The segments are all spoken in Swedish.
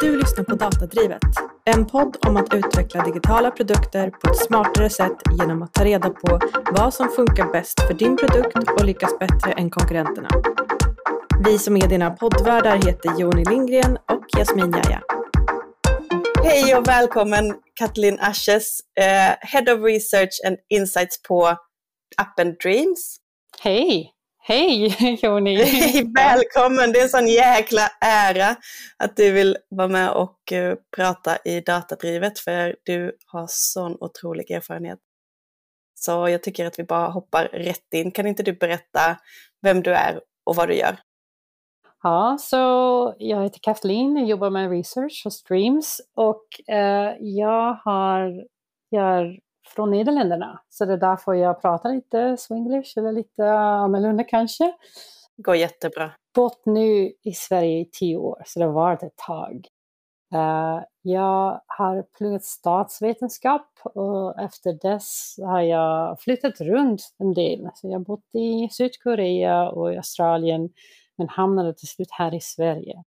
Du lyssnar på Datadrivet, en podd om att utveckla digitala produkter på ett smartare sätt genom att ta reda på vad som funkar bäst för din produkt och lyckas bättre än konkurrenterna. Vi som är dina poddvärdar heter Joni Lindgren och Jasmin Jaja. Hej och välkommen Katlin Ashes, eh, Head of Research and Insights på appen Dreams. Hej! Hej Joni! Hej, välkommen! Det är en sån jäkla ära att du vill vara med och uh, prata i Datadrivet för du har sån otrolig erfarenhet. Så jag tycker att vi bara hoppar rätt in. Kan inte du berätta vem du är och vad du gör? Ja, så jag heter Kathleen, jag jobbar med research hos Streams och uh, jag har, gör från Nederländerna. Så det är därför jag pratar lite swinglish eller lite annorlunda kanske. Går jättebra. Bott nu i Sverige i tio år, så det har varit ett tag. Uh, jag har pluggat statsvetenskap och efter dess har jag flyttat runt en del. Så jag har bott i Sydkorea och i Australien men hamnade till slut här i Sverige.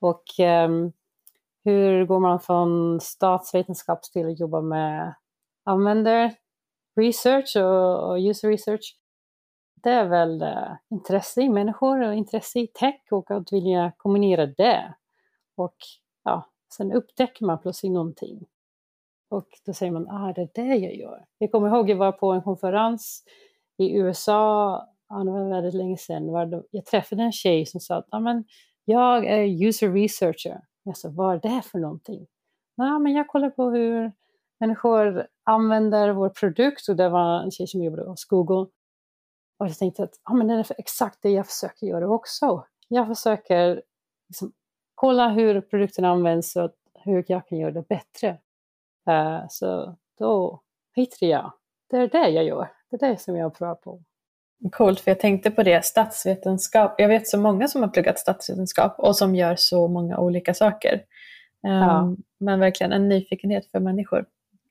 Och um, hur går man från statsvetenskap till att jobba med använder research och, och user research, det är väl uh, intresse i människor och intresse i tech och att vilja kombinera det. Och ja, sen upptäcker man plötsligt någonting. Och då säger man, ah, det är det jag gör. Jag kommer ihåg, jag var på en konferens i USA, ja, det var väldigt länge sedan, var jag träffade en tjej som sa att, ah, men jag är user researcher. Jag sa, vad är det för någonting? Nej, men jag kollar på hur människor använder vår produkt och det var en tjej som jobbade hos Google. Och jag tänkte att ah, men det är exakt det jag försöker göra också. Jag försöker liksom, kolla hur produkten används och hur jag kan göra det bättre. Uh, så då hittade jag, det är det jag gör, det är det som jag är bra på. Coolt, för jag tänkte på det, statsvetenskap. Jag vet så många som har pluggat statsvetenskap och som gör så många olika saker. Um, ja. Men verkligen en nyfikenhet för människor.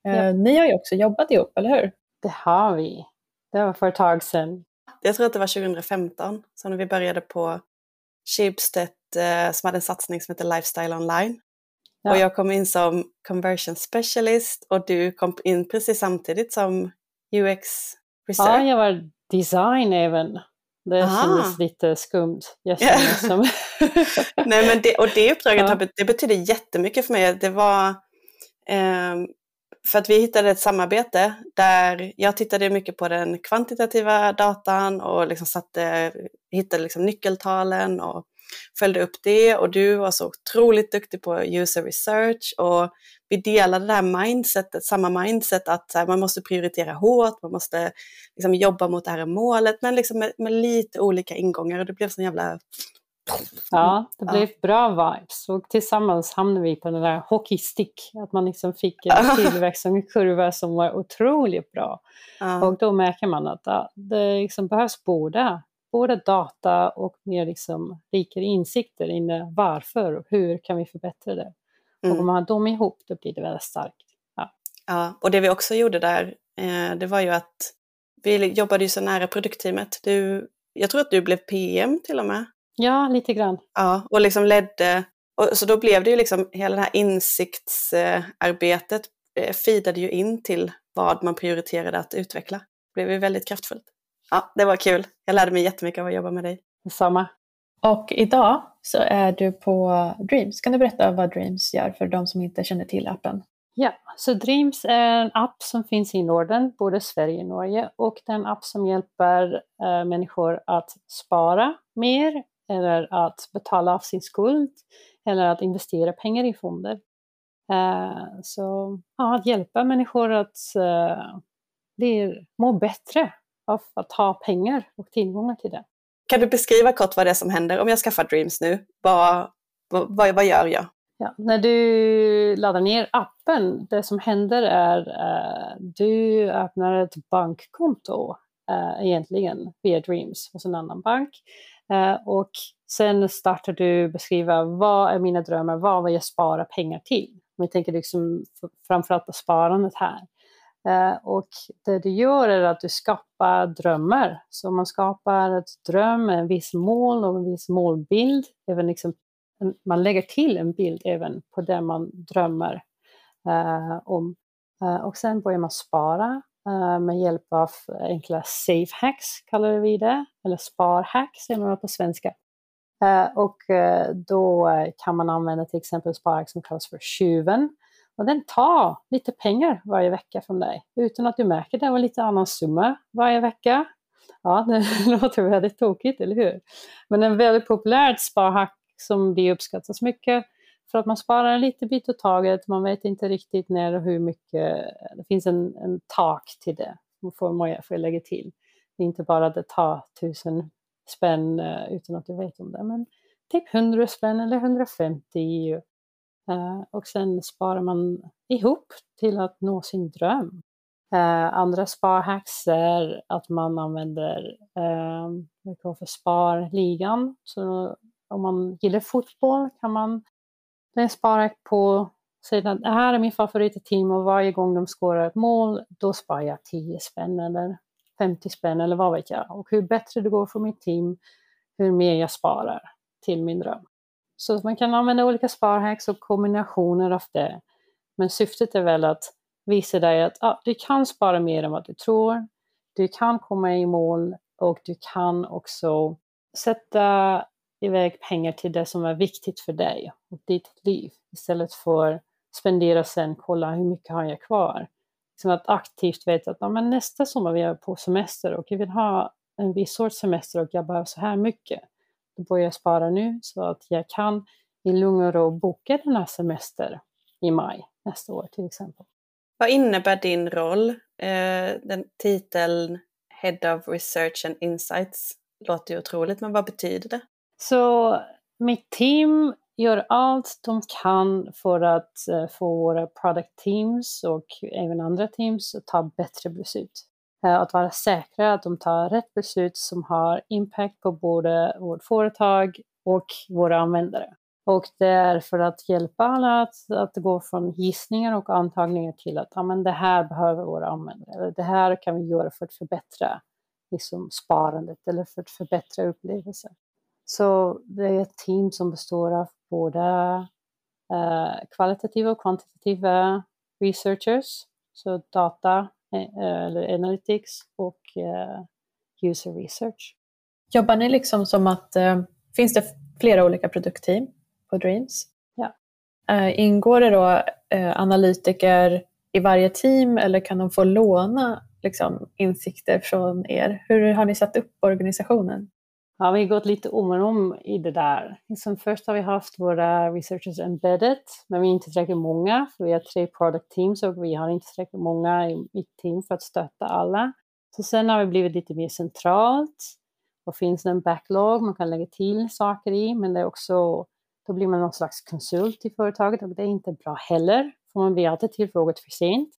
Ja. Eh, ni har ju också jobbat ihop, eller hur? Det har vi. Det var för ett tag sedan. Jag tror att det var 2015, så när vi började på Schibsted eh, som hade en satsning som heter Lifestyle Online. Ja. Och jag kom in som conversion specialist och du kom in precis samtidigt som UX research. Ja, jag var design även. Det Aha. kändes lite skumt. Jag som... Nej, men det, och det uppdraget ja. det betydde jättemycket för mig. Det var eh, för att vi hittade ett samarbete där jag tittade mycket på den kvantitativa datan och liksom satte, hittade liksom nyckeltalen och följde upp det. Och du var så otroligt duktig på user research och vi delade det här mindsetet, samma mindset att här, man måste prioritera hårt, man måste liksom jobba mot det här målet men liksom med, med lite olika ingångar och det blev sån jävla Ja, det blev ja. bra vibes och tillsammans hamnade vi på den där hockeystick, att man liksom fick en tillväxtkurva som var otroligt bra. Ja. Och då märker man att ja, det liksom behövs båda, både data och mer liksom rikare insikter in varför och hur kan vi förbättra det. Mm. Och om man har dem ihop då blir det väldigt starkt. Ja, ja och det vi också gjorde där, eh, det var ju att vi jobbade ju så nära produktteamet. Du, jag tror att du blev PM till och med. Ja, lite grann. Ja, och liksom ledde, och, så då blev det ju liksom hela det här insiktsarbetet eh, feedade ju in till vad man prioriterade att utveckla. Det blev ju väldigt kraftfullt. Ja, det var kul. Jag lärde mig jättemycket av att jobba med dig. Detsamma. Och idag så är du på Dreams. Kan du berätta vad Dreams gör för de som inte känner till appen? Ja, så Dreams är en app som finns i Norden, både Sverige och Norge. Och det är en app som hjälper äh, människor att spara mer eller att betala av sin skuld eller att investera pengar i fonder. Uh, så ja, att hjälpa människor att uh, bli, må bättre av att ha pengar och tillgångar till det. Kan du beskriva kort vad det är som händer om jag skaffar Dreams nu? Vad, vad, vad gör jag? Ja, när du laddar ner appen, det som händer är uh, du öppnar ett bankkonto uh, egentligen via Dreams hos en annan bank. Eh, och sen startar du beskriva vad är mina drömmar, vad vill jag spara pengar till? Vi tänker liksom framförallt på sparandet här. Eh, och det du gör är att du skapar drömmar. Så man skapar ett dröm, en viss mål och en viss målbild. Även liksom man lägger till en bild även på det man drömmer eh, om. Eh, och sen börjar man spara Eh, med hjälp av enkla safe hacks, kallar vi det, eller sparhacks säger man på svenska. Eh, och eh, då kan man använda till exempel sparhack som kallas för tjuven. Och den tar lite pengar varje vecka från dig utan att du märker det. Och lite annan summa varje vecka. Ja, det låter väldigt tokigt, eller hur? Men en väldigt populär sparhack som vi uppskattas mycket för att man sparar en liten bit åt taget. Man vet inte riktigt när och hur mycket. Det finns en, en tak till det, får man får lägga till. Det är inte bara att det tar tusen spänn eh, utan att du vet om det, men typ 100 spänn eller 150. Eh, och sen sparar man ihop till att nå sin dröm. Eh, andra sparhacks är att man använder eh, det för sparligan. Så om man gillar fotboll kan man det är sparhack på säga att det här är min favoritteam och varje gång de skårar ett mål då sparar jag 10 spänn eller 50 spänn eller vad vet jag. Och hur bättre det går för mitt team, hur mer jag sparar till min dröm. Så man kan använda olika sparhacks och kombinationer av det. Men syftet är väl att visa dig att ah, du kan spara mer än vad du tror. Du kan komma i mål och du kan också sätta iväg pengar till det som är viktigt för dig och ditt liv istället för spendera sen, kolla hur mycket har jag kvar. Liksom att aktivt veta att ja, men nästa sommar vill jag på semester och jag vill ha en viss sorts semester och jag behöver så här mycket. Då börjar jag spara nu så att jag kan i lugn och ro boka den här semester i maj nästa år till exempel. Vad innebär din roll? Eh, den titeln Head of Research and Insights låter ju otroligt, men vad betyder det? Så mitt team gör allt de kan för att eh, få våra product teams och även andra teams att ta bättre beslut. Eh, att vara säkra att de tar rätt beslut som har impact på både vårt företag och våra användare. Och det är för att hjälpa alla att, att gå från gissningar och antagningar till att ah, men det här behöver våra användare, eller det här kan vi göra för att förbättra liksom, sparandet eller för att förbättra upplevelser. Så det är ett team som består av både eh, kvalitativa och kvantitativa researchers, så data eh, eller analytics och eh, user research. Jobbar ni liksom som att, finns det flera olika produktteam på Dreams? Ja. Ingår det då analytiker i varje team eller kan de få låna liksom, insikter från er? Hur har ni satt upp organisationen? Ja, vi har gått lite om och om i det där. Liksom först har vi haft våra researchers embedded, men vi är inte tillräckligt många, för vi har tre product teams och vi har inte tillräckligt många i mitt team för att stötta alla. Så sen har vi blivit lite mer centralt och finns det en backlog man kan lägga till saker i, men det är också, då blir man någon slags konsult i företaget och det är inte bra heller, för man blir alltid tillfrågad för sent.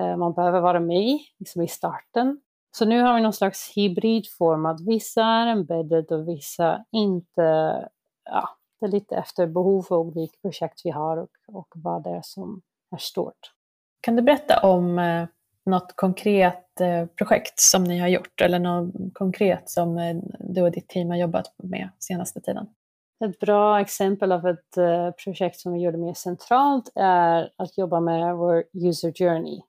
Eh, man behöver vara med liksom i starten så nu har vi någon slags hybridform, att vissa är embedded och vissa inte. Ja, det är lite efter behov och vilka projekt vi har och, och vad det är som är stort. Kan du berätta om eh, något konkret eh, projekt som ni har gjort eller något konkret som eh, du och ditt team har jobbat med senaste tiden? Ett bra exempel av ett projekt som vi gjorde mer centralt är att jobba med vår user journey,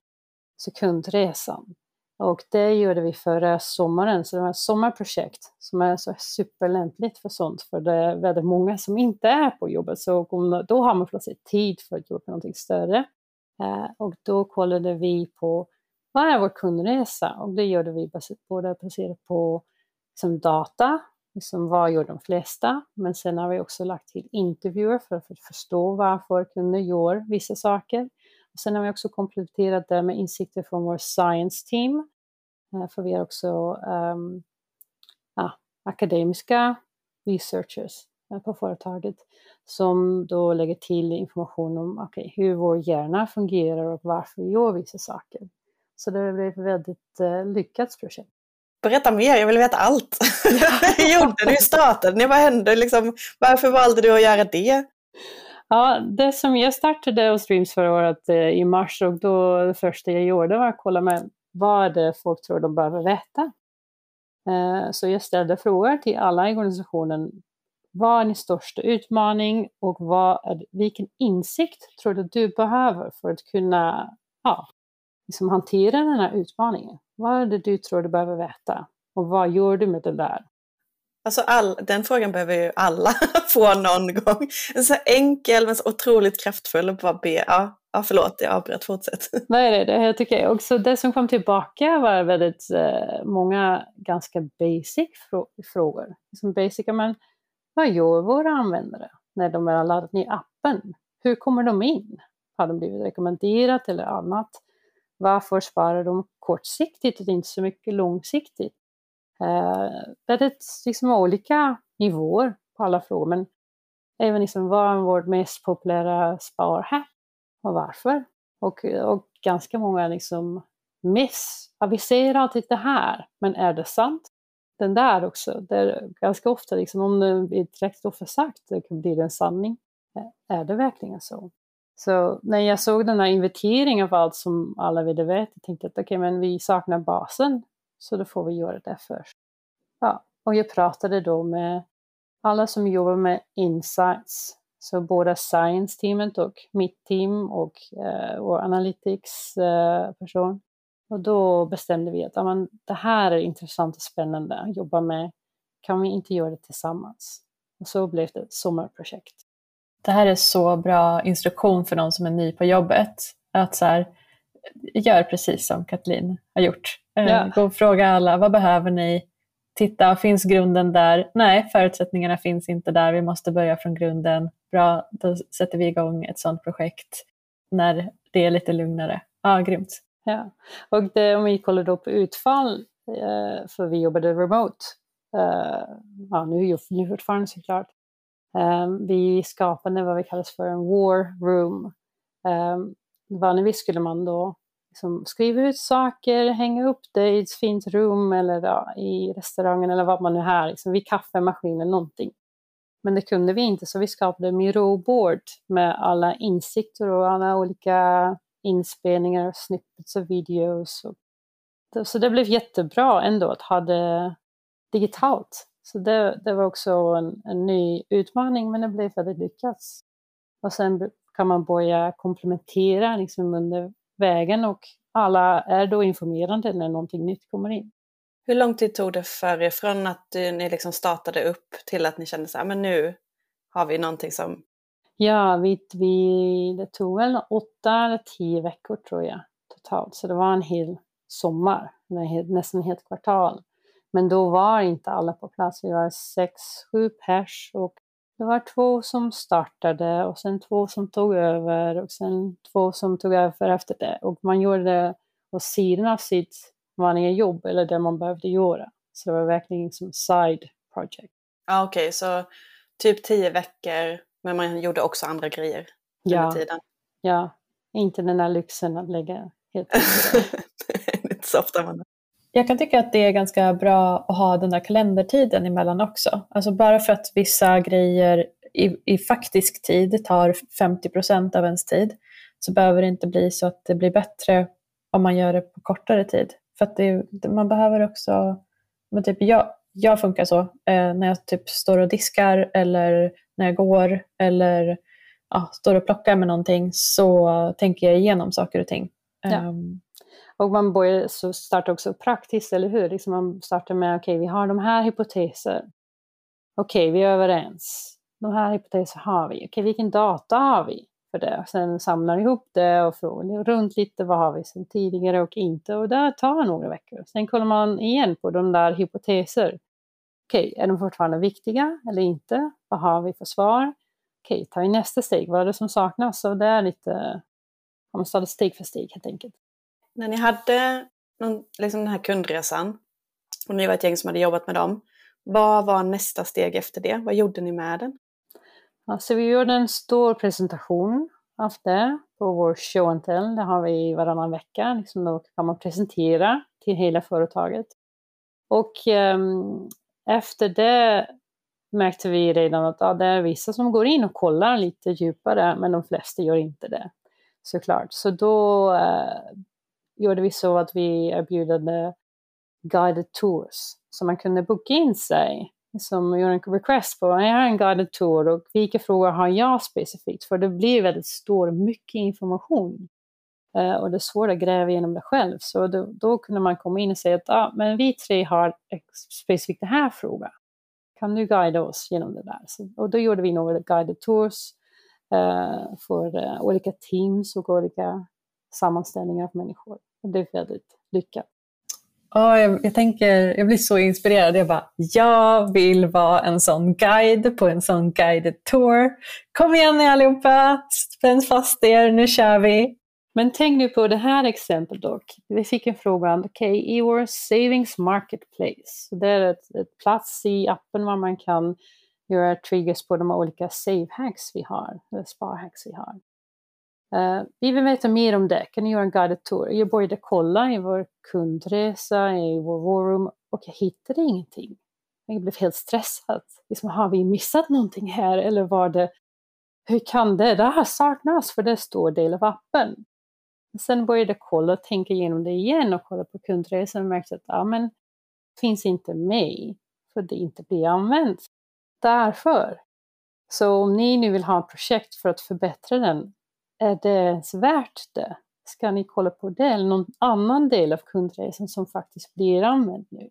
så kundresan. Och det gjorde vi förra sommaren, så det var ett sommarprojekt som är så superlämpligt för sånt, för det är väldigt många som inte är på jobbet, så då har man plötsligt tid för att jobba med någonting större. Eh, och då kollade vi på vad är vår kundresa? Och det gjorde vi både baserat på liksom data, liksom vad gör de flesta, men sen har vi också lagt till intervjuer för att förstå varför kunder gör vissa saker. Sen har vi också kompletterat det med insikter från vår science team. Eh, för vi har också um, ja, akademiska researchers eh, på företaget som då lägger till information om okay, hur vår hjärna fungerar och varför vi gör vissa saker. Så det blev ett väldigt uh, lyckat projekt. Berätta mer, jag vill veta allt. Hur gjorde du i starten? Vad hände? Liksom, varför valde du att göra det? Ja, det som jag startade och Streams förra året eh, i mars och då det första jag gjorde var att kolla med vad det folk tror de behöver veta. Eh, så jag ställde frågor till alla i organisationen. vad är din största utmaning och vad är, vilken insikt tror du du behöver för att kunna ja, liksom hantera den här utmaningen? Vad är det du tror du behöver veta? Och vad gör du med det där? Alltså all, den frågan behöver ju alla få någon gång. En så enkel men så otroligt kraftfull och bara be. Ja, ja förlåt, jag avbröt, fortsätt. Nej, det, det tycker jag också. Det som kom tillbaka var väldigt eh, många ganska basic frågor. Som basic, men vad gör våra användare när de har laddat ner appen? Hur kommer de in? Har de blivit rekommenderat eller annat? Varför sparar de kortsiktigt och inte så mycket långsiktigt? Eh, väldigt liksom olika nivåer på alla frågor, men även liksom vad är vårt mest populära sparhack och varför? Och, och ganska många liksom miss. Ja, vi säger alltid det här, men är det sant? Den där också, det är ganska ofta liksom, om det är direkt ofta sagt, det kan bli en sanning. Eh, är det verkligen så? Så när jag såg den här inventeringen av allt som alla ville veta, tänkte jag att okej, okay, men vi saknar basen, så då får vi göra det först. Ja, och jag pratade då med alla som jobbar med insights, så både science-teamet och mitt team och eh, vår analytics-person. Eh, och då bestämde vi att amen, det här är intressant och spännande att jobba med. Kan vi inte göra det tillsammans? Och så blev det ett sommarprojekt. Det här är så bra instruktion för någon som är ny på jobbet. Att så här, gör precis som Katlin har gjort. Eh, ja. Gå och fråga alla, vad behöver ni? Titta, finns grunden där? Nej, förutsättningarna finns inte där. Vi måste börja från grunden. Bra, då sätter vi igång ett sådant projekt när det är lite lugnare. Ja, grymt. Ja. Och det, om vi kollar då på utfall, eh, för vi jobbade remote, eh, ja, nu, nu fortfarande såklart, Um, vi skapade vad vi kallar för en war room. Um, vanligtvis skulle man då liksom skriva ut saker, hänga upp det i ett fint rum eller ja, i restaurangen eller vad man nu har, liksom vid kaffemaskinen någonting. Men det kunde vi inte, så vi skapade Miro board med alla insikter och alla olika inspelningar, snippets och videos. Och, så det blev jättebra ändå att ha det digitalt. Så det, det var också en, en, ny utmaning, men det blev väldigt lyckat. Och sen kan man börja komplementera liksom under vägen och alla är då informerade när någonting nytt kommer in. Hur lång tid tog det för er från att ni liksom startade upp till att ni kände så här, men nu har vi någonting som... Ja, vi, vi, det tog väl åtta eller tio veckor tror jag totalt, så det var en hel sommar, nästan ett helt kvartal. Men då var inte alla på plats. Vi var sex, sju pers och det var två som startade och sen två som tog över och sen två som tog över efter det. Och man gjorde det på sidan av sitt vanliga jobb eller det man behövde göra. Så det var verkligen som side project. Ja, Okej, okay. så typ tio veckor, men man gjorde också andra grejer ja. under tiden? Ja, inte den där lyxen att lägga helt Det är inte så ofta man jag kan tycka att det är ganska bra att ha den där kalendertiden emellan också. Alltså bara för att vissa grejer i, i faktisk tid tar 50 procent av ens tid så behöver det inte bli så att det blir bättre om man gör det på kortare tid. För att det, man behöver också, men typ jag, jag funkar så, eh, när jag typ står och diskar eller när jag går eller ja, står och plockar med någonting så tänker jag igenom saker och ting. Ja. Um, och man börjar så starta också praktiskt, eller hur? Liksom man startar med, okej, okay, vi har de här hypoteser. Okej, okay, vi är överens. De här hypoteser har vi. Okej, okay, vilken data har vi för det? Sen samlar ihop det och frågar runt lite, vad har vi sedan tidigare och inte? Och det tar några veckor. Sen kollar man igen på de där hypoteser. Okej, är de fortfarande viktiga eller inte? Vad har vi för svar? Okej, tar vi nästa steg. Vad är det som saknas? Och det är lite, man tar det steg för steg helt enkelt när ni hade någon, liksom den här kundresan och ni var ett gäng som hade jobbat med dem, vad var nästa steg efter det? Vad gjorde ni med den? Alltså vi gjorde en stor presentation av det på vår show and tell. Det har vi varannan vecka. Liksom då kan man presentera till hela företaget. Och um, efter det märkte vi redan att ja, det är vissa som går in och kollar lite djupare, men de flesta gör inte det såklart. Så då uh, gjorde vi så att vi erbjöd guided tours. Så man kunde boka in sig som gör en request på, jag har en guided tour och vilka frågor har jag specifikt? För det blir väldigt stor, mycket information. Uh, och det är svårt att gräva igenom det själv. Så då, då kunde man komma in och säga att ah, men vi tre har specifikt den här frågan. Kan du guida oss genom det där? Så, och då gjorde vi några guided tours uh, för uh, olika teams och olika sammanställningar av människor. Det är väldigt lyckat. Ja, jag, jag, tänker, jag blir så inspirerad. Jag bara, jag vill vara en sån guide på en sån guided tour. Kom igen ni allihopa, spänn fast er, nu kör vi. Men tänk nu på det här exemplet dock. Vi fick en fråga, okej, okay, i vår savings marketplace, det är ett, ett plats i appen var man kan göra triggers på de olika save hacks vi har, sparhacks vi har. Uh, vi vill veta mer om det. Kan ni göra en guided tour? Jag började kolla i vår kundresa, i vår warroom och jag hittade ingenting. Jag blev helt stressad. Liksom, har vi missat någonting här eller var det, hur kan det, det här saknas för det är stor del av appen. Sen började jag kolla och tänka igenom det igen och kolla på kundresan och märkte att ja, men, finns inte med för det inte blir använt. Därför. Så om ni nu vill ha ett projekt för att förbättra den, är det ens värt det? Ska ni kolla på det eller någon annan del av kundresan som faktiskt blir använd nu?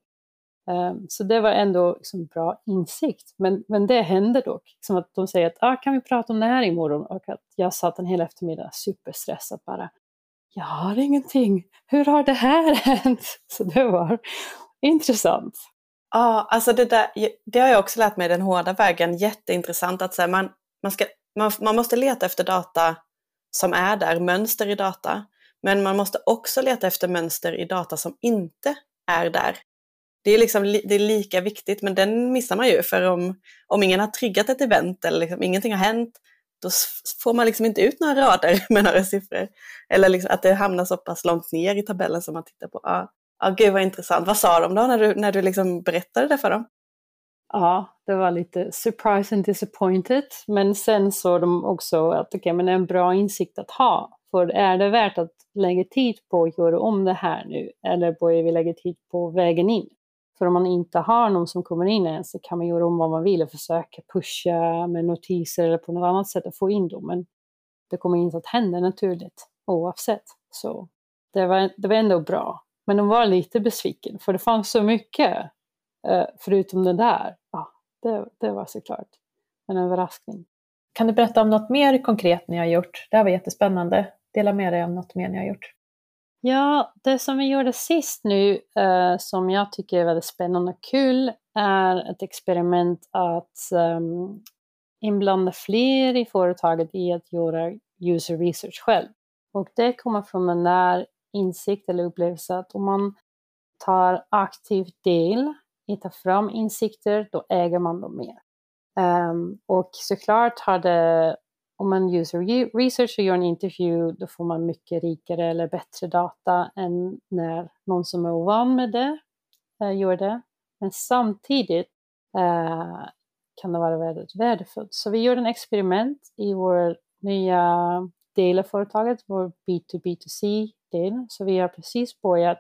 Um, så det var ändå liksom bra insikt. Men, men det hände dock. Liksom att de säger att ah, kan vi prata om det här imorgon? Och att jag satt en hel eftermiddag superstressad bara. Jag har ingenting. Hur har det här hänt? Så det var intressant. Ja, alltså det, där, det har jag också lärt mig den hårda vägen. Jätteintressant att så man, man, ska, man, man måste leta efter data som är där, mönster i data. Men man måste också leta efter mönster i data som inte är där. Det är, liksom, det är lika viktigt, men den missar man ju. För om, om ingen har triggat ett event eller liksom, ingenting har hänt, då får man liksom inte ut några rader med några siffror. Eller liksom att det hamnar så pass långt ner i tabellen som man tittar på. Ja, ah, gud vad intressant. Vad sa de då när du, när du liksom berättade det för dem? Ja, det var lite surprise and disappointed. Men sen såg de också att okay, men det är en bra insikt att ha. För är det värt att lägga tid på att göra om det här nu? Eller börjar vi lägga tid på vägen in? För om man inte har någon som kommer in ens så kan man göra om vad man vill och försöka pusha med notiser eller på något annat sätt att få in dem. Men det kommer inte att hända naturligt oavsett. Så det var, det var ändå bra. Men de var lite besviken för det fanns så mycket förutom det där, ja, det, det var såklart en överraskning. Kan du berätta om något mer konkret ni har gjort? Det här var jättespännande. Dela med dig om något mer ni har gjort. Ja, det som vi gjorde sist nu eh, som jag tycker är väldigt spännande och kul är ett experiment att um, inblanda fler i företaget i att göra user research själv. Och det kommer från den där insikt eller upplevelse att om man tar aktiv del hitta fram insikter, då äger man dem mer. Um, och såklart har det, om man user research och gör en intervju, då får man mycket rikare eller bättre data än när någon som är ovan med det uh, gör det. Men samtidigt uh, kan det vara väldigt värdefullt. Så vi gjorde en experiment i vår nya del av företaget, vår B2B2C-del. Så vi har precis börjat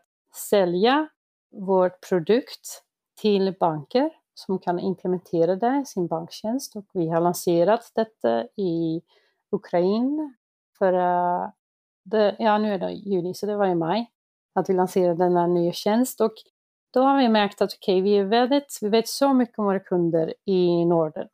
sälja vår produkt till banker som kan implementera det i sin banktjänst. Och vi har lanserat detta i Ukraina för eh, det, ja nu är det juni så det var i maj att vi lanserade denna nya tjänst. Och då har vi märkt att okej, okay, vi är väldigt, vi vet så mycket om våra kunder i Norden.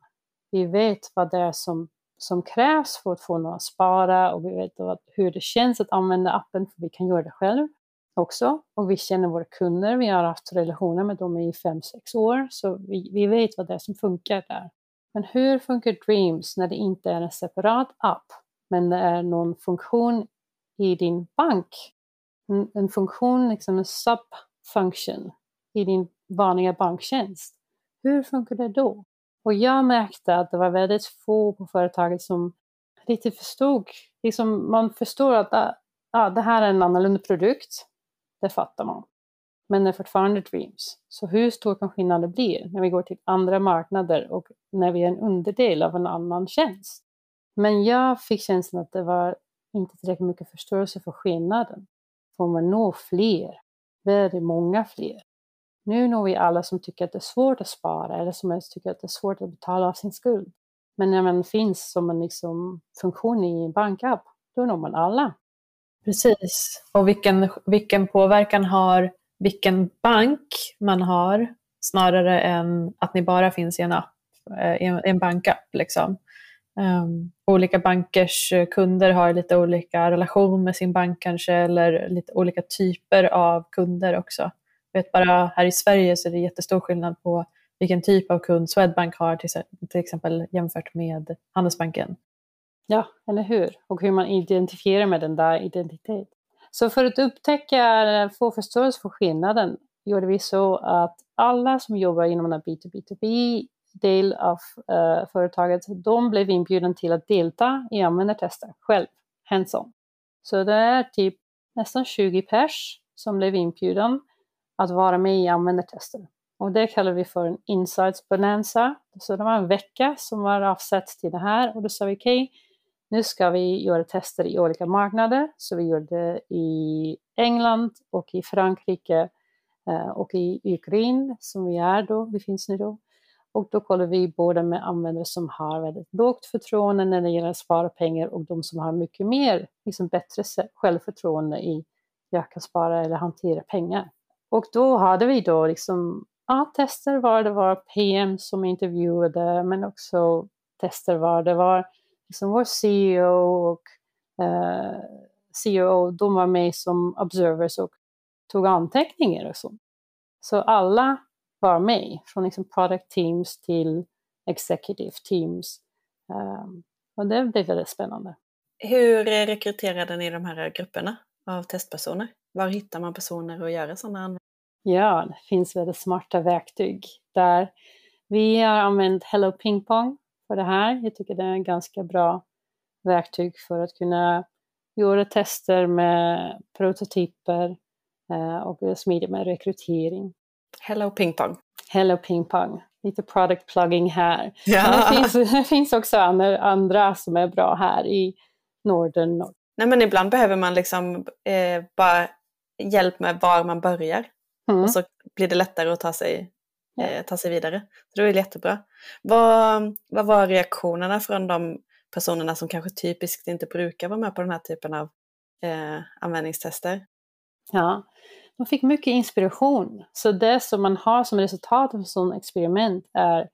Vi vet vad det är som, som krävs för att få någon att spara och vi vet hur det känns att använda appen för vi kan göra det själv också. Och vi känner våra kunder, vi har haft relationer med dem i fem sex år, så vi, vi vet vad det är som funkar där. Men hur funkar Dreams när det inte är en separat app, men det är någon funktion i din bank? En, en funktion, liksom en subfunction i din vanliga banktjänst. Hur funkar det då? Och jag märkte att det var väldigt få på företaget som riktigt förstod. Liksom man förstår att ah, ah det här är en annorlunda produkt det fattar man. Men det är fortfarande dreams. Så hur stor kan skillnaden bli när vi går till andra marknader och när vi är en underdel av en annan tjänst? Men jag fick känslan att det var inte tillräckligt mycket förståelse för skillnaden. Får man nå fler, väldigt många fler. Nu når vi alla som tycker att det är svårt att spara eller som tycker att det är svårt att betala av sin skuld. Men när man finns som en liksom funktion i en bankapp, då når man alla. Precis, och vilken, vilken påverkan har vilken bank man har snarare än att ni bara finns i en app, eh, i en bankapp. Liksom. Um, olika bankers kunder har lite olika relation med sin bank kanske eller lite olika typer av kunder också. Jag vet bara här i Sverige så är det jättestor skillnad på vilken typ av kund Swedbank har till, till exempel jämfört med Handelsbanken. Ja, eller hur? Och hur man identifierar med den där identiteten. Så för att upptäcka, få förståelse för skillnaden gjorde vi så att alla som jobbar inom den B2B2B del av uh, företaget, de blev inbjudna till att delta i användartester själv, hands-on. Så det är typ nästan 20 pers som blev inbjudna att vara med i användartester. Och det kallar vi för en insights bonanza. Så det var en vecka som var avsatt till det här och då sa vi okej, okay, nu ska vi göra tester i olika marknader. Så vi gjorde det i England och i Frankrike eh, och i Ukraina som vi är då, vi finns nu då. Och då kollar vi både med användare som har väldigt lågt förtroende när det gäller att spara pengar och de som har mycket mer, liksom bättre självförtroende i jag kan spara eller hantera pengar. Och då hade vi då liksom ja, tester var det var PM som intervjuade men också tester var det var liksom vår CEO och eh, CEO, de var med som observers och tog anteckningar och så. Så alla var med, från liksom product teams till executive teams. Um, och det blev väldigt spännande. Hur rekryterade ni de här grupperna av testpersoner? Var hittar man personer att göra sådana Ja, det finns väldigt smarta verktyg där. Vi har använt Hello Ping Pong för det här. Jag tycker det är en ganska bra verktyg för att kunna göra tester med prototyper eh, och smidigt med rekrytering. Hello Ping Pong. Hello Ping Pong. Lite product plugging här. Ja. Det, finns, det finns också andra, andra som är bra här i Norden. Nej men ibland behöver man liksom eh, bara hjälp med var man börjar. Mm. Och så blir det lättare att ta sig, eh, ta sig vidare. Så det är jättebra. Vad, vad var reaktionerna från de personerna som kanske typiskt inte brukar vara med på den här typen av eh, användningstester? Ja, de fick mycket inspiration. Så det som man har som resultat av ett sådant experiment är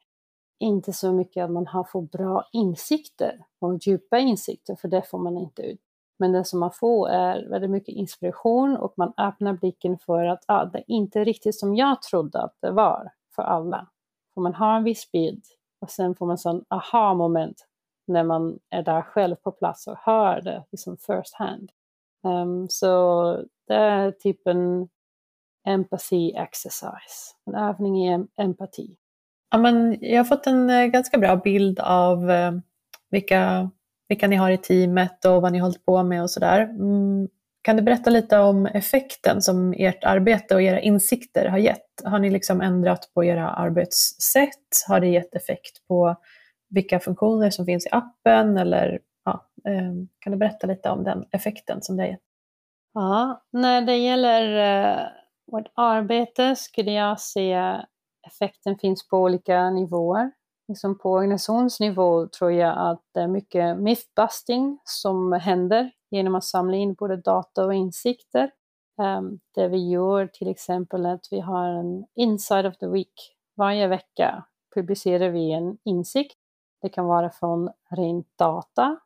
inte så mycket att man har fått bra insikter och djupa insikter, för det får man inte ut. Men det som man får är väldigt mycket inspiration och man öppnar blicken för att ah, det är inte riktigt som jag trodde att det var för alla. För man har en viss bild och sen får man sån aha-moment när man är där själv på plats och hör det liksom first hand. Um, så det är typ en empathy exercise, en övning i empati. Ja, men jag har fått en eh, ganska bra bild av eh, vilka, vilka ni har i teamet och vad ni har hållit på med och sådär. Mm, kan du berätta lite om effekten som ert arbete och era insikter har gett? Har ni liksom ändrat på era arbetssätt? Har det gett effekt på vilka funktioner som finns i appen? Eller, ja, ehm, kan du berätta lite om den effekten som det har gett? Ja, när det gäller eh, vårt arbete skulle jag säga effekten finns på olika nivåer. Liksom på organisationsnivå tror jag att det är mycket mythbusting som händer genom att samla in både data och insikter. Um, det vi gör till exempel är att vi har en Inside of the Week. Varje vecka publicerar vi en insikt. Det kan vara från rent data,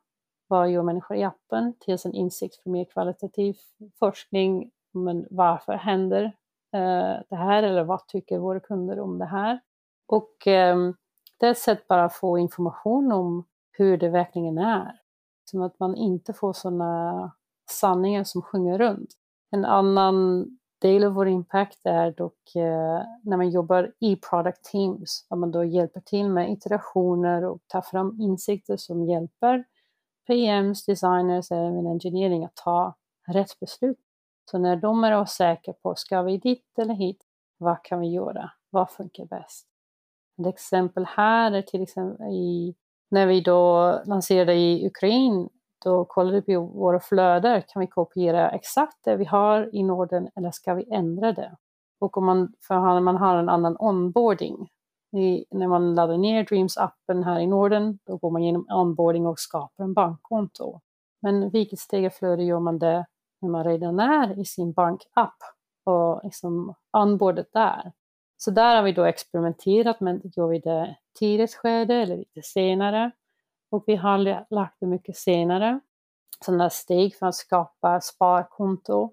vad gör människor i appen, till en insikt för mer kvalitativ forskning men varför händer uh, det här eller vad tycker våra kunder om det här? Och um, det är ett sätt bara att få information om hur det verkligen är. Som att man inte får sådana sanningar som sjunger runt. En annan del av vår impact är dock eh, när man jobbar i product teams, att man då hjälper till med iterationer och tar fram insikter som hjälper PMs, designers, även engineering att ta rätt beslut så när de är osäkra på, ska vi dit eller hit? Vad kan vi göra? Vad funkar bäst? Ett exempel här är till exempel i, när vi då lanserade i Ukraina, då kollade vi våra flöden, kan vi kopiera exakt det vi har i Norden eller ska vi ändra det? Och om man, för man har en annan onboarding. I, när man laddar ner Dreams-appen här i Norden, då går man genom onboarding och skapar en bankkonto. Men vilket steg i flödet gör man det när man redan är i sin bankapp och liksom onboardet där. Så där har vi då experimenterat, men gör vi det tidigt skede eller lite senare? Och vi har lagt det mycket senare. Sådana steg för att skapa sparkonto.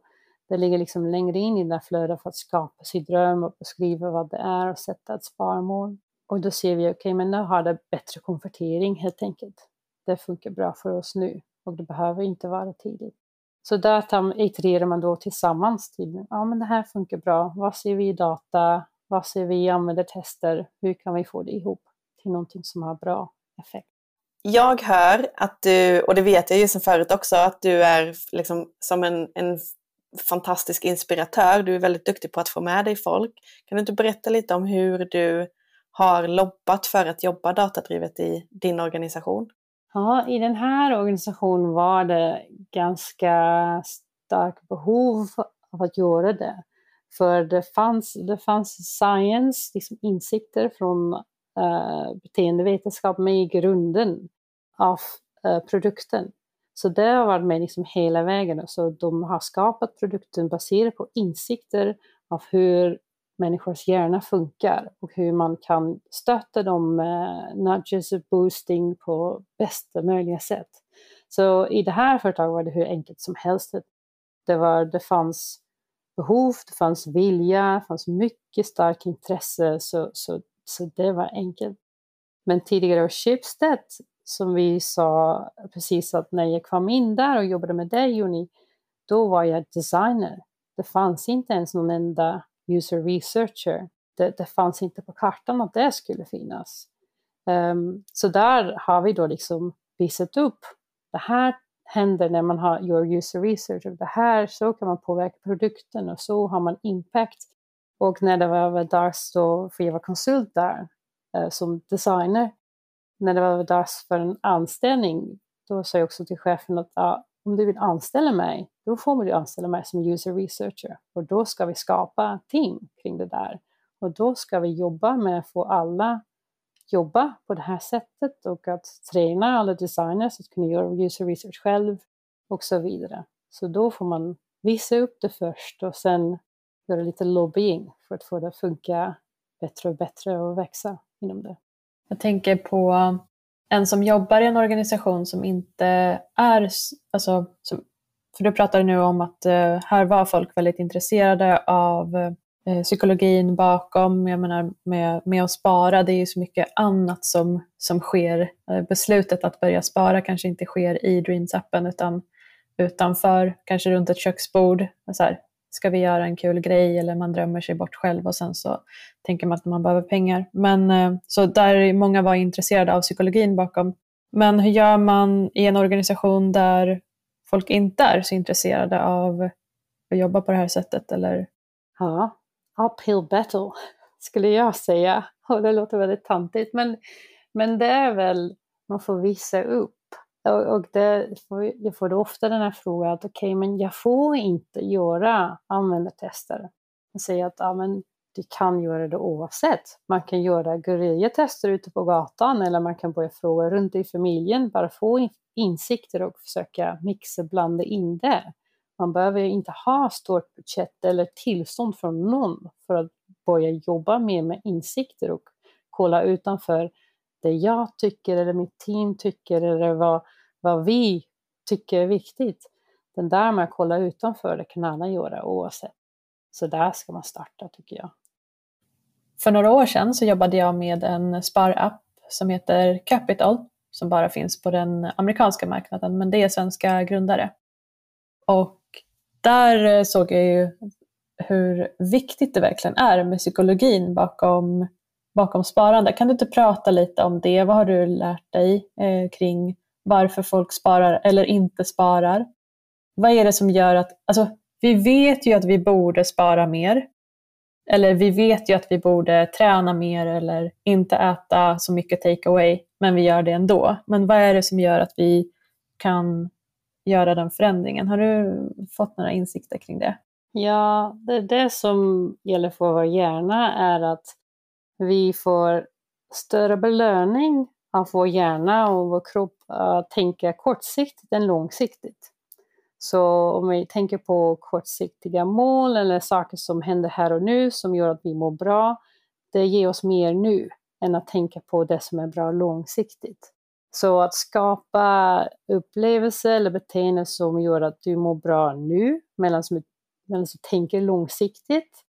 Det ligger liksom längre in i det här flödet för att skapa sin dröm och beskriva vad det är och sätta ett sparmål. Och då ser vi, okej, okay, men nu har det bättre konvertering helt enkelt. Det funkar bra för oss nu och det behöver inte vara tidigt. Så där itererar man då tillsammans till, ja men det här funkar bra, vad ser vi i data, vad ser vi i användartester, hur kan vi få det ihop till någonting som har bra effekt? Jag hör att du, och det vet jag ju sedan förut också, att du är liksom som en, en fantastisk inspiratör. Du är väldigt duktig på att få med dig folk. Kan du inte berätta lite om hur du har lobbat för att jobba datadrivet i din organisation? Ja, i den här organisationen var det ganska starkt behov av att göra det. För det fanns, det fanns science, liksom insikter från uh, beteendevetenskap med i grunden av uh, produkten. Så det har varit med liksom hela vägen. Så de har skapat produkten baserat på insikter av hur människors hjärna funkar och hur man kan stötta dem med nudges och boosting på bästa möjliga sätt. Så i det här företaget var det hur enkelt som helst. Det, var, det fanns behov, det fanns vilja, det fanns mycket starkt intresse, så, så, så det var enkelt. Men tidigare hos Schibsted, som vi sa precis att när jag kom in där och jobbade med dig Juni, då var jag designer. Det fanns inte ens någon enda user researcher. Det, det fanns inte på kartan att det skulle finnas. Um, så där har vi då liksom visat upp, det här händer när man har, gör user research, och det här, så kan man påverka produkten och så har man impact. Och när det var dags då, för jag var konsult där eh, som designer, när det var dags för en anställning, då sa jag också till chefen att ah, om du vill anställa mig, då får du anställa mig som user researcher. Och då ska vi skapa team kring det där. Och då ska vi jobba med att få alla jobba på det här sättet och att träna alla designers att kunna göra user research själv och så vidare. Så då får man visa upp det först och sen göra lite lobbying för att få det att funka bättre och bättre och växa inom det. Jag tänker på en som jobbar i en organisation som inte är, alltså, som, för du pratade nu om att eh, här var folk väldigt intresserade av eh, Eh, psykologin bakom, jag menar med, med att spara, det är ju så mycket annat som, som sker. Eh, beslutet att börja spara kanske inte sker i Dreams-appen utan utanför, kanske runt ett köksbord. Så här, ska vi göra en kul grej eller man drömmer sig bort själv och sen så tänker man att man behöver pengar. Men, eh, så där många var intresserade av psykologin bakom. Men hur gör man i en organisation där folk inte är så intresserade av att jobba på det här sättet? Eller? Ja, uphill battle skulle jag säga. Och det låter väldigt tantigt men, men det är väl, man får visa upp och det, jag får ofta den här frågan att okej, okay, men jag får inte göra användartester. Man säger att ja, men du kan göra det oavsett. Man kan göra guerrillatester ute på gatan eller man kan börja fråga runt i familjen, bara få insikter och försöka mixa, blanda in det. Man behöver inte ha stort budget eller tillstånd från någon för att börja jobba mer med insikter och kolla utanför det jag tycker eller mitt team tycker eller vad, vad vi tycker är viktigt. Den där med att kolla utanför, det kan alla göra oavsett. Så där ska man starta tycker jag. För några år sedan så jobbade jag med en sparapp som heter Capital som bara finns på den amerikanska marknaden, men det är svenska grundare. Och där eh, såg jag ju hur viktigt det verkligen är med psykologin bakom bakom sparande. Kan du inte prata lite om det? Vad har du lärt dig eh, kring varför folk sparar eller inte sparar? Vad är det som gör att, alltså vi vet ju att vi borde spara mer. Eller vi vet ju att vi borde träna mer eller inte äta så mycket takeaway, men vi gör det ändå. Men vad är det som gör att vi kan göra den förändringen? Har du fått några insikter kring det? Ja, det, det som gäller för vår hjärna är att vi får större belöning av vår hjärna och vår kropp att tänka kortsiktigt än långsiktigt. Så om vi tänker på kortsiktiga mål eller saker som händer här och nu som gör att vi mår bra, det ger oss mer nu än att tänka på det som är bra långsiktigt. Så att skapa upplevelser eller beteenden som gör att du mår bra nu, medan du tänker långsiktigt,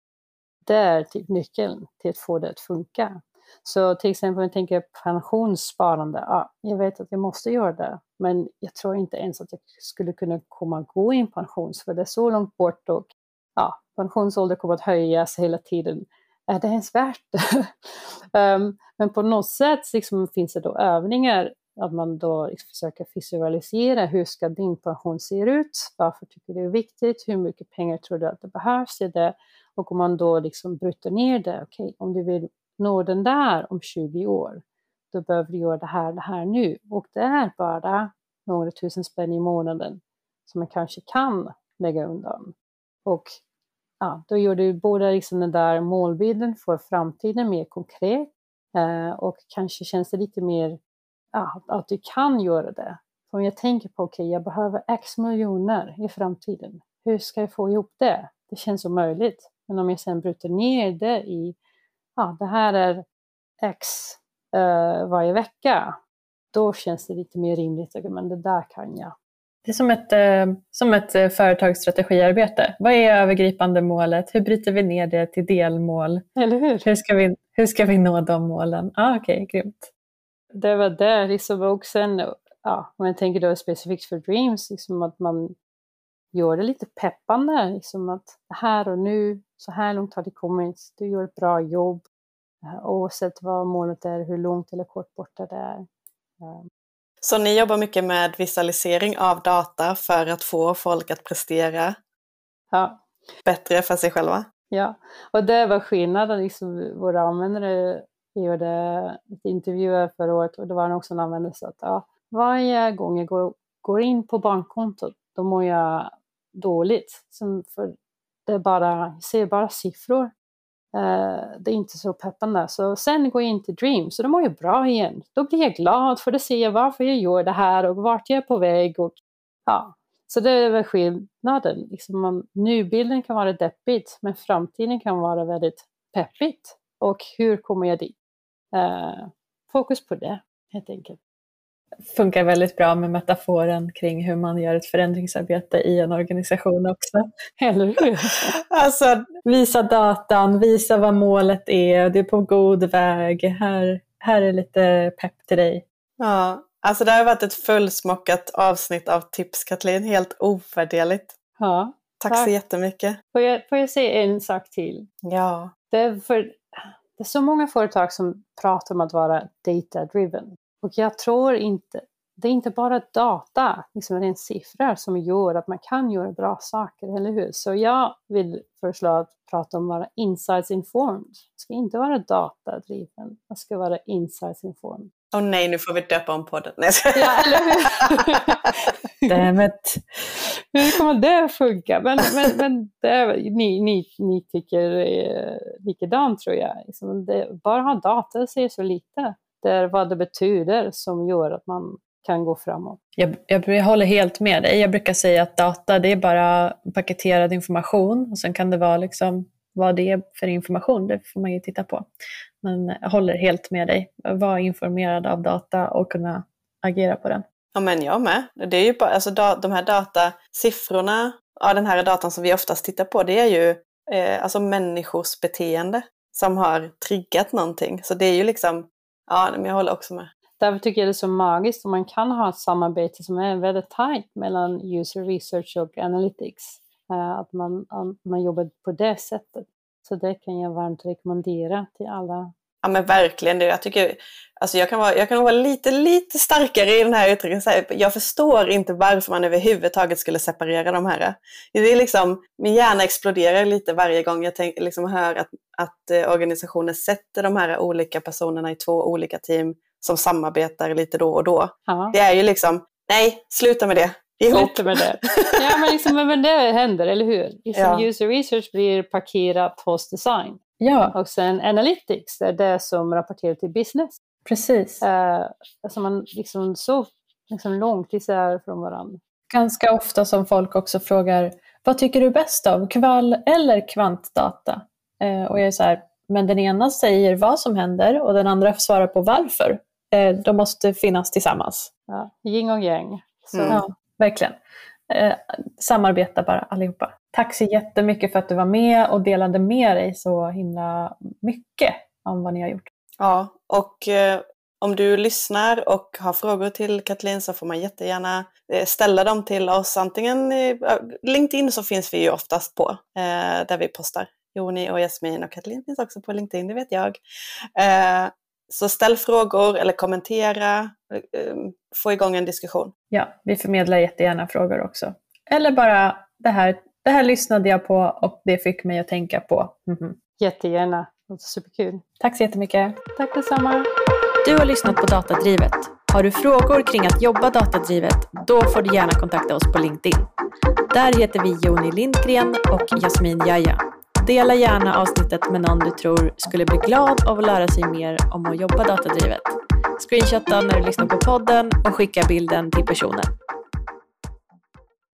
det är typ nyckeln till att få det att funka. Så till exempel om jag tänker pensionssparande, ja, jag vet att jag måste göra det, men jag tror inte ens att jag skulle kunna komma gå en pension för det är så långt bort och ja, pensionsåldern kommer att höjas hela tiden. Är det ens värt det? um, men på något sätt liksom, finns det då övningar att man då försöker visualisera hur ska din pension se ut? Varför tycker du det är viktigt? Hur mycket pengar tror du att det behövs i det? Och om man då liksom bryter ner det, okej, okay, om du vill nå den där om 20 år, då behöver du göra det här, det här nu. Och det är bara några tusen spänn i månaden som man kanske kan lägga undan. Och ja, då gör du både liksom den där målbilden för framtiden mer konkret eh, och kanske känns det lite mer ja, att du kan göra det. Om jag tänker på, okej, okay, jag behöver x miljoner i framtiden. Hur ska jag få ihop det? Det känns omöjligt. Men om jag sen bryter ner det i, ja, det här är x uh, varje vecka, då känns det lite mer rimligt. Men det där kan jag. Det är som ett, eh, som ett eh, företagsstrategiarbete. Vad är övergripande målet? Hur bryter vi ner det till delmål? Eller hur? Hur ska vi, hur ska vi nå de målen? Ah, Okej, okay, grymt. Det var det, liksom, och sen, ja, om jag tänker då specifikt för Dreams, liksom att man gör det lite peppande, liksom att här och nu, så här långt har det kommit, du gör ett bra jobb, eh, oavsett vad målet är, hur långt eller kort borta det är. Ehm. Så ni jobbar mycket med visualisering av data för att få folk att prestera ja. bättre för sig själva? Ja, och det var skillnaden. Liksom, våra användare gjorde intervjuer förra året och det var också en användare som sa att ja, varje gång jag går, går in på bankkontot då mår jag dåligt. Som för det är bara, jag ser bara siffror. Uh, det är inte så peppande. Så sen går jag in till Dream, så då mår jag bra igen. Då blir jag glad för då ser jag varför jag gör det här och vart jag är på väg. Och, ja. Så det är väl skillnaden. Liksom man, nubilden kan vara deppigt, men framtiden kan vara väldigt peppigt. Och hur kommer jag dit? Uh, fokus på det, helt enkelt funkar väldigt bra med metaforen kring hur man gör ett förändringsarbete i en organisation också. Eller hur? alltså, visa datan, visa vad målet är, du är på god väg, här, här är lite pepp till dig. Ja, alltså det har varit ett fullsmockat avsnitt av tips Kathleen, helt ovärderligt. Ja, tack, tack så jättemycket. Får jag, får jag säga en sak till? Ja. Det för, det är så många företag som pratar om att vara data-driven. Och jag tror inte, det är inte bara data, liksom rent siffror, som gör att man kan göra bra saker, eller hur? Så jag vill föreslå att prata om att vara insights informed. Det ska inte vara datadriven, det ska vara insights informed. Åh oh, nej, nu får vi döpa om podden. Nej. Ja, eller hur? Dammit. Hur kommer det att funka? Men, men, men det, ni, ni, ni tycker eh, likadant tror jag. Liksom det, bara ha data säger så lite det är vad det betyder som gör att man kan gå framåt. Jag, jag, håller helt med dig. Jag brukar säga att data det är bara paketerad information och sen kan det vara liksom vad det är för information, det får man ju titta på. Men jag håller helt med dig. Var informerad av data och kunna agera på den. Ja men jag med. Det är ju bara, alltså, de här datasiffrorna, ja, den här datan som vi oftast tittar på, det är ju eh, alltså människors beteende som har triggat någonting. Så det är ju liksom Ja, men jag håller också med. Därför tycker jag det är så magiskt om man kan ha ett samarbete som är väldigt tajt mellan user research och analytics. Uh, att man, man jobbar på det sättet. Så det kan jag varmt rekommendera till alla. Ja men verkligen, jag tycker, alltså jag kan vara, jag kan vara lite, lite starkare i den här uttrycken. Jag förstår inte varför man överhuvudtaget skulle separera de här. Det är liksom, min hjärna exploderar lite varje gång jag tänk, liksom hör att att eh, organisationer sätter de här olika personerna i två olika team som samarbetar lite då och då. Ja. Det är ju liksom, nej, sluta med det. Ihop. Med det. Ja, men, liksom, men det händer, eller hur? Liksom, Ja. User research blir parkerat hos design. Ja, Och sen analytics, det är det som rapporterar till business. precis. Uh, alltså man liksom så liksom långt isär från varandra. Ganska ofta som folk också frågar, vad tycker du bäst av, kvall eller kvantdata? Eh, och jag är så här, men den ena säger vad som händer och den andra svarar på varför. Eh, de måste finnas tillsammans. Ja, yin och yang. Så, Mm. Ja, verkligen. Eh, samarbeta bara allihopa. Tack så jättemycket för att du var med och delade med dig så himla mycket om vad ni har gjort. Ja, och eh, om du lyssnar och har frågor till Kathleen så får man jättegärna eh, ställa dem till oss. Antingen i LinkedIn så finns vi ju oftast på, eh, där vi postar. Joni och Jasmin och Kathleen finns också på LinkedIn, det vet jag. Eh, så ställ frågor eller kommentera, eh, få igång en diskussion. Ja, vi förmedlar jättegärna frågor också. Eller bara det här, det här lyssnade jag på och det fick mig att tänka på. Mhm. Jättegärna. Det superkul. Tack så jättemycket. Tack detsamma. Du har lyssnat på Datadrivet. Har du frågor kring att jobba datadrivet? Då får du gärna kontakta oss på LinkedIn. Där heter vi Joni Lindgren och Jasmin Jaja. Dela gärna avsnittet med någon du tror skulle bli glad av att lära sig mer om att jobba datadrivet. Screenshotta när du lyssnar på podden och skicka bilden till personen.